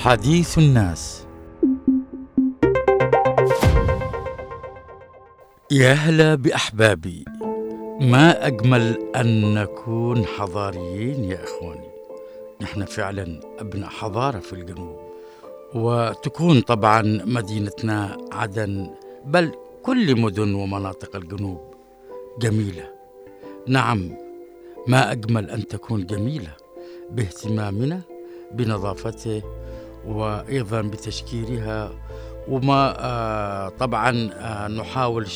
حديث الناس. يا هلا بأحبابي. ما أجمل أن نكون حضاريين يا إخواني. نحن فعلا أبناء حضارة في الجنوب وتكون طبعا مدينتنا عدن بل كل مدن ومناطق الجنوب جميلة. نعم ما أجمل أن تكون جميلة باهتمامنا بنظافته وأيضا بتشكيلها. وما آه طبعا آه نحاول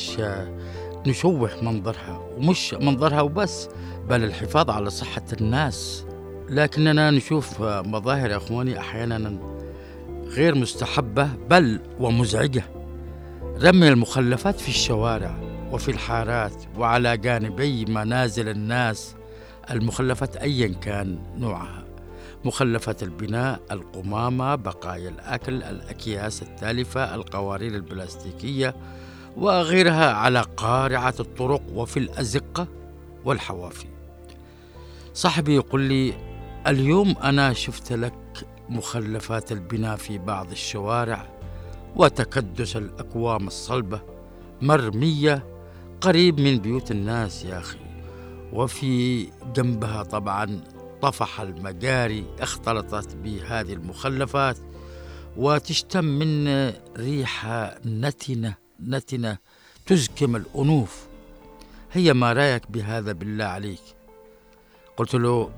نشوه منظرها. ومش منظرها وبس بل الحفاظ على صحة الناس. لكننا نشوف مظاهر يا أخواني أحيانا غير مستحبة بل ومزعجة. رمي المخلفات في الشوارع وفي الحارات وعلى جانبي منازل الناس. المخلفات ايا كان نوعها. مخلفات البناء القمامة بقايا الأكل الأكياس التالفة القوارير البلاستيكية وغيرها على قارعة الطرق وفي الأزقة والحوافي. صاحبي يقول لي اليوم أنا شفت لك مخلفات البناء في بعض الشوارع وتكدس الأكوام الصلبة مرمية قريب من بيوت الناس يا أخي وفي جنبها طبعا طفح المجاري اختلطت بهذه المخلفات وتشتم من ريحة نتنة نتنة تزكم الأنوف. هي ما رأيك بهذا بالله عليك؟ قلت له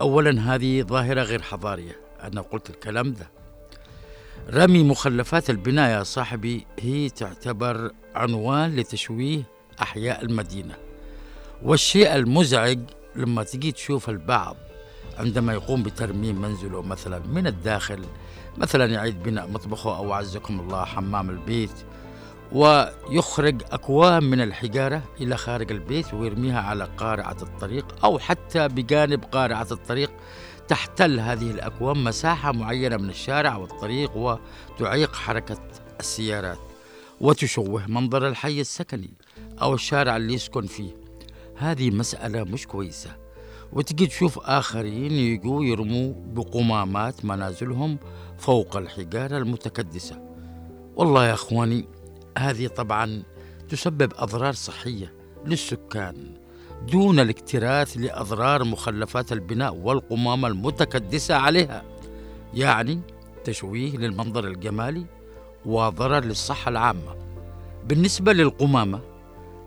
أولا هذه ظاهرة غير حضارية. أنا قلت الكلام ده. رمي مخلفات البناء يا صاحبي هي تعتبر عنوان لتشويه أحياء المدينة. والشيء المزعج لما تجي تشوف البعض عندما يقوم بترميم منزله مثلا من الداخل مثلا يعيد بناء مطبخه أو عزكم الله حمام البيت ويخرج أكوام من الحجارة إلى خارج البيت ويرميها على قارعة الطريق أو حتى بجانب قارعة الطريق تحتل هذه الأكوام مساحة معينة من الشارع والطريق وتعيق حركة السيارات وتشوه منظر الحي السكني أو الشارع اللي يسكن فيه. هذه مسألة مش كويسة. وتجي تشوف آخرين يجوا يرموا بقمامات منازلهم فوق الحجارة المتكدسة. والله يا أخواني هذه طبعا تسبب أضرار صحية للسكان دون الاكتراث لأضرار مخلفات البناء والقمامة المتكدسة عليها يعني تشويه للمنظر الجمالي وضرر للصحة العامة. بالنسبة للقمامة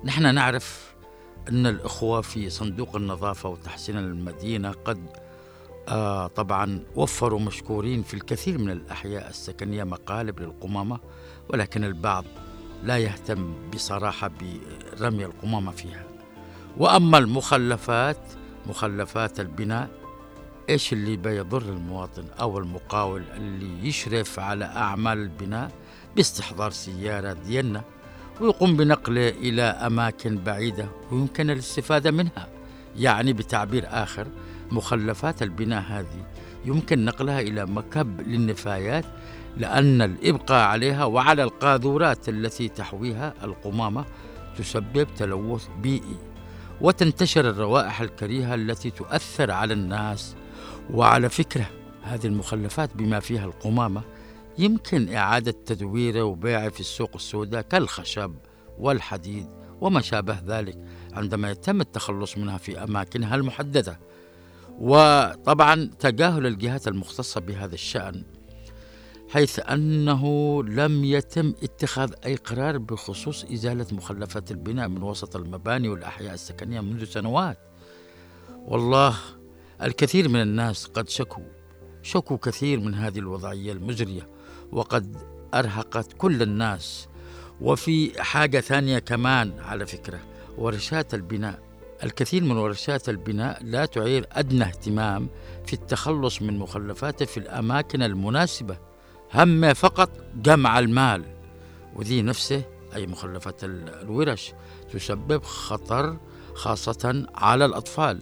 نحن نعرف أن الإخوة في صندوق النظافة وتحسين المدينة قد آه طبعا وفروا مشكورين في الكثير من الأحياء السكنية مقالب للقمامة ولكن البعض لا يهتم بصراحة برمي القمامة فيها. وأما المخلفات مخلفات البناء إيش اللي بيضر المواطن أو المقاول اللي يشرف على أعمال البناء باستحضار سيارة دينا؟ ويقوم بنقله إلى أماكن بعيدة ويمكن الاستفادة منها. يعني بتعبير آخر مخلفات البناء هذه يمكن نقلها إلى مكب للنفايات لأن الإبقاء عليها وعلى القاذورات التي تحويها القمامة تسبب تلوث بيئي. وتنتشر الروائح الكريهة التي تؤثر على الناس وعلى فكرة هذه المخلفات بما فيها القمامة يمكن إعادة تدويره وبيعه في السوق السوداء كالخشب والحديد وما شابه ذلك عندما يتم التخلص منها في أماكنها المحددة. وطبعا تجاهل الجهات المختصة بهذا الشأن حيث أنه لم يتم اتخاذ أي قرار بخصوص إزالة مخلفات البناء من وسط المباني والأحياء السكنية منذ سنوات. والله الكثير من الناس قد شكوا شكوا كثير من هذه الوضعية المزرية وقد أرهقت كل الناس. وفي حاجة ثانية كمان على فكرة ورشات البناء. الكثير من ورشات البناء لا تعير أدنى اهتمام في التخلص من مخلفاته في الأماكن المناسبة همه فقط جمع المال. وذي نفسه أي مخلفات الورش تسبب خطر خاصة على الأطفال.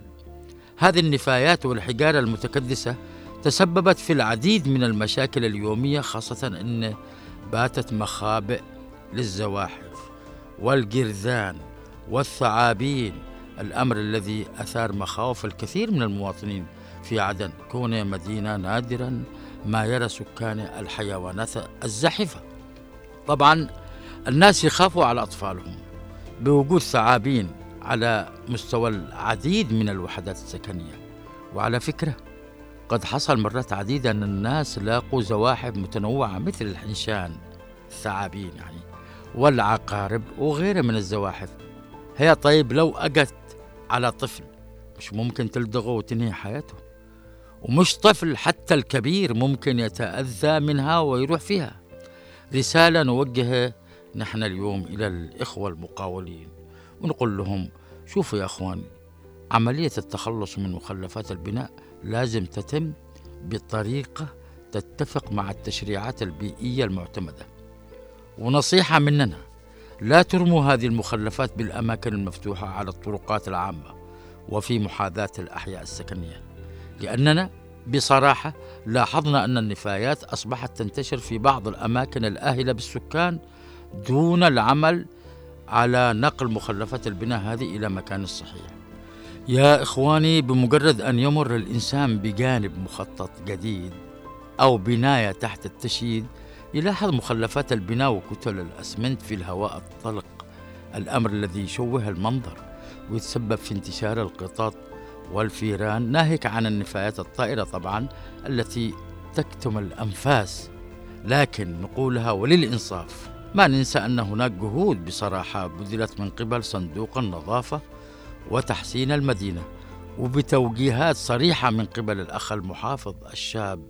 هذه النفايات والحجارة المتكدسة تسببت في العديد من المشاكل اليومية خاصة أن باتت مخابئ للزواحف والجرذان والثعابين. الأمر الذي أثار مخاوف الكثير من المواطنين في عدن. كونها مدينة نادرا ما يرى سكان الحيوانات الزاحفة. طبعا الناس يخافوا على أطفالهم بوجود ثعابين على مستوى العديد من الوحدات السكنية. وعلى فكرة قد حصل مرات عديدة أن الناس لاقوا زواحف متنوعة مثل الحنشان الثعابين يعني والعقارب وغيرها من الزواحف. هي طيب لو أجت على طفل مش ممكن تلدغه وتنهي حياته ومش طفل حتى الكبير ممكن يتأذى منها ويروح فيها. رسالة نوجهها نحن اليوم إلى الإخوة المقاولين ونقول لهم شوفوا يا أخواني عملية التخلص من مخلفات البناء لازم تتم بطريقة تتفق مع التشريعات البيئية المعتمدة. ونصيحة مننا لا ترموا هذه المخلفات بالأماكن المفتوحة على الطرقات العامة وفي محاذاة الأحياء السكنية لأننا بصراحة لاحظنا أن النفايات أصبحت تنتشر في بعض الأماكن الآهلة بالسكان دون العمل على نقل مخلفات البناء هذه إلى مكان الصحيح. يا إخواني بمجرد أن يمر الإنسان بجانب مخطط جديد أو بناية تحت التشييد يلاحظ مخلفات البناء وكتل الأسمنت في الهواء الطلق الأمر الذي يشوه المنظر ويتسبب في انتشار القطط والفيران ناهيك عن النفايات الطائرة طبعا التي تكتم الأنفاس. لكن نقولها وللإنصاف ما ننسى أن هناك جهود بصراحة بذلت من قبل صندوق النظافة وتحسين المدينة وبتوجيهات صريحة من قبل الأخ المحافظ الشاب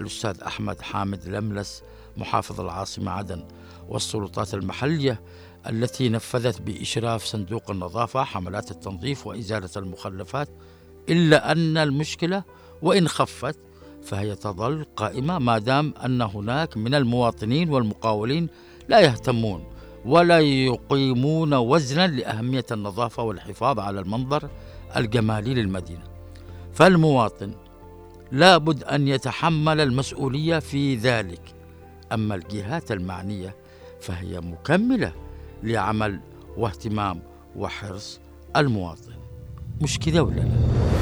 الأستاذ أحمد حامد لملس محافظ العاصمة عدن والسلطات المحلية التي نفذت بإشراف صندوق النظافة حملات التنظيف وإزالة المخلفات. إلا أن المشكلة وإن خفت فهي تظل قائمة ما دام أن هناك من المواطنين والمقاولين لا يهتمون ولا يقيمون وزنا لأهمية النظافة والحفاظ على المنظر الجمالي للمدينة. فالمواطن لابد أن يتحمل المسؤولية في ذلك. أما الجهات المعنية فهي مكملة لعمل واهتمام وحرص المواطن. مش كده ولا لا؟